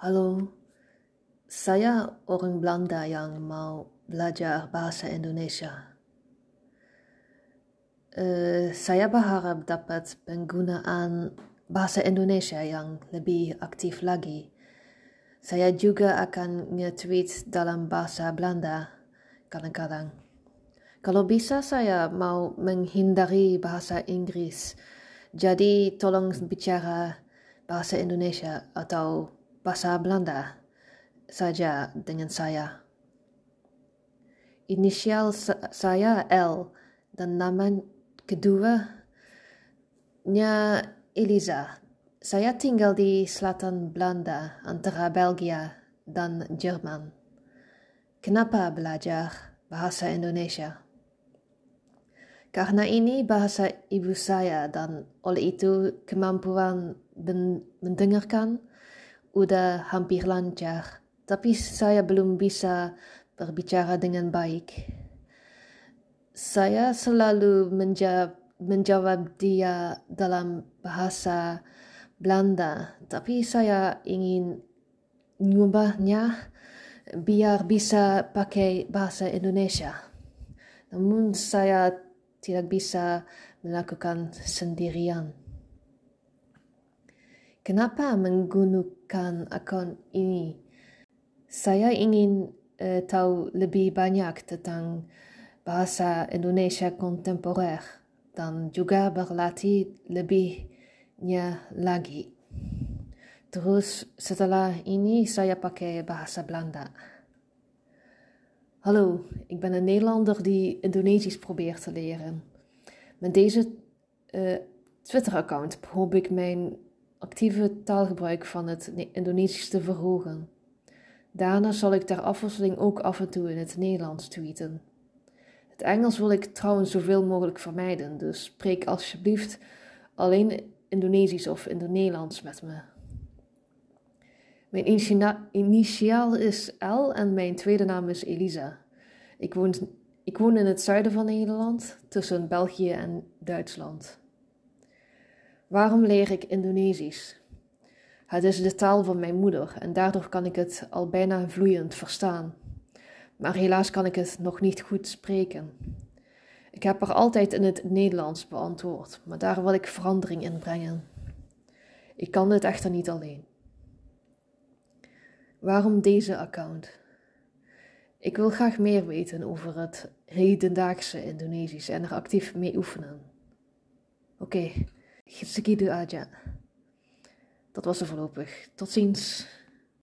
Halo, saya orang Belanda yang mau belajar bahasa Indonesia. Uh, saya berharap dapat penggunaan bahasa Indonesia yang lebih aktif lagi. Saya juga akan nge-tweet dalam bahasa Belanda kadang-kadang. Kalau bisa saya mau menghindari bahasa Inggris, jadi tolong bicara bahasa Indonesia atau bahasa Belanda saja dengan saya. Inisial saya L dan nama keduanya Eliza. Saya tinggal di selatan Belanda antara Belgia dan Jerman. Kenapa belajar bahasa Indonesia? Karena ini bahasa ibu saya dan oleh itu kemampuan mendengarkan udah hampir lancar, tapi saya belum bisa berbicara dengan baik. Saya selalu menjawab, menjawab dia dalam bahasa Belanda, tapi saya ingin mengubahnya biar bisa pakai bahasa Indonesia. Namun saya tidak bisa melakukan sendirian. Kenapa menggunakan akun ini? Saya ingin uh, tahu lebih banyak tentang bahasa Indonesia kontemporer dan juga berlatih lebihnya lagi. Terus setelah ini saya pakai bahasa Belanda. Hallo, ik ben een Nederlander die Indonesisch probeert te leren. Met deze uh, Twitter-account hoop ik mijn actieve taalgebruik van het Indonesisch te verhogen. Daarna zal ik ter afwisseling ook af en toe in het Nederlands tweeten. Het Engels wil ik trouwens zoveel mogelijk vermijden, dus spreek alsjeblieft alleen Indonesisch of in het Nederlands met me. Mijn initiaal is L en mijn tweede naam is Elisa. Ik woon, ik woon in het zuiden van Nederland, tussen België en Duitsland. Waarom leer ik Indonesisch? Het is de taal van mijn moeder en daardoor kan ik het al bijna vloeiend verstaan. Maar helaas kan ik het nog niet goed spreken. Ik heb er altijd in het Nederlands beantwoord, maar daar wil ik verandering in brengen. Ik kan dit echter niet alleen. Waarom deze account? Ik wil graag meer weten over het hedendaagse Indonesisch en er actief mee oefenen. Oké. Segitu aja. Dat was er voorlopig. Tot ziens.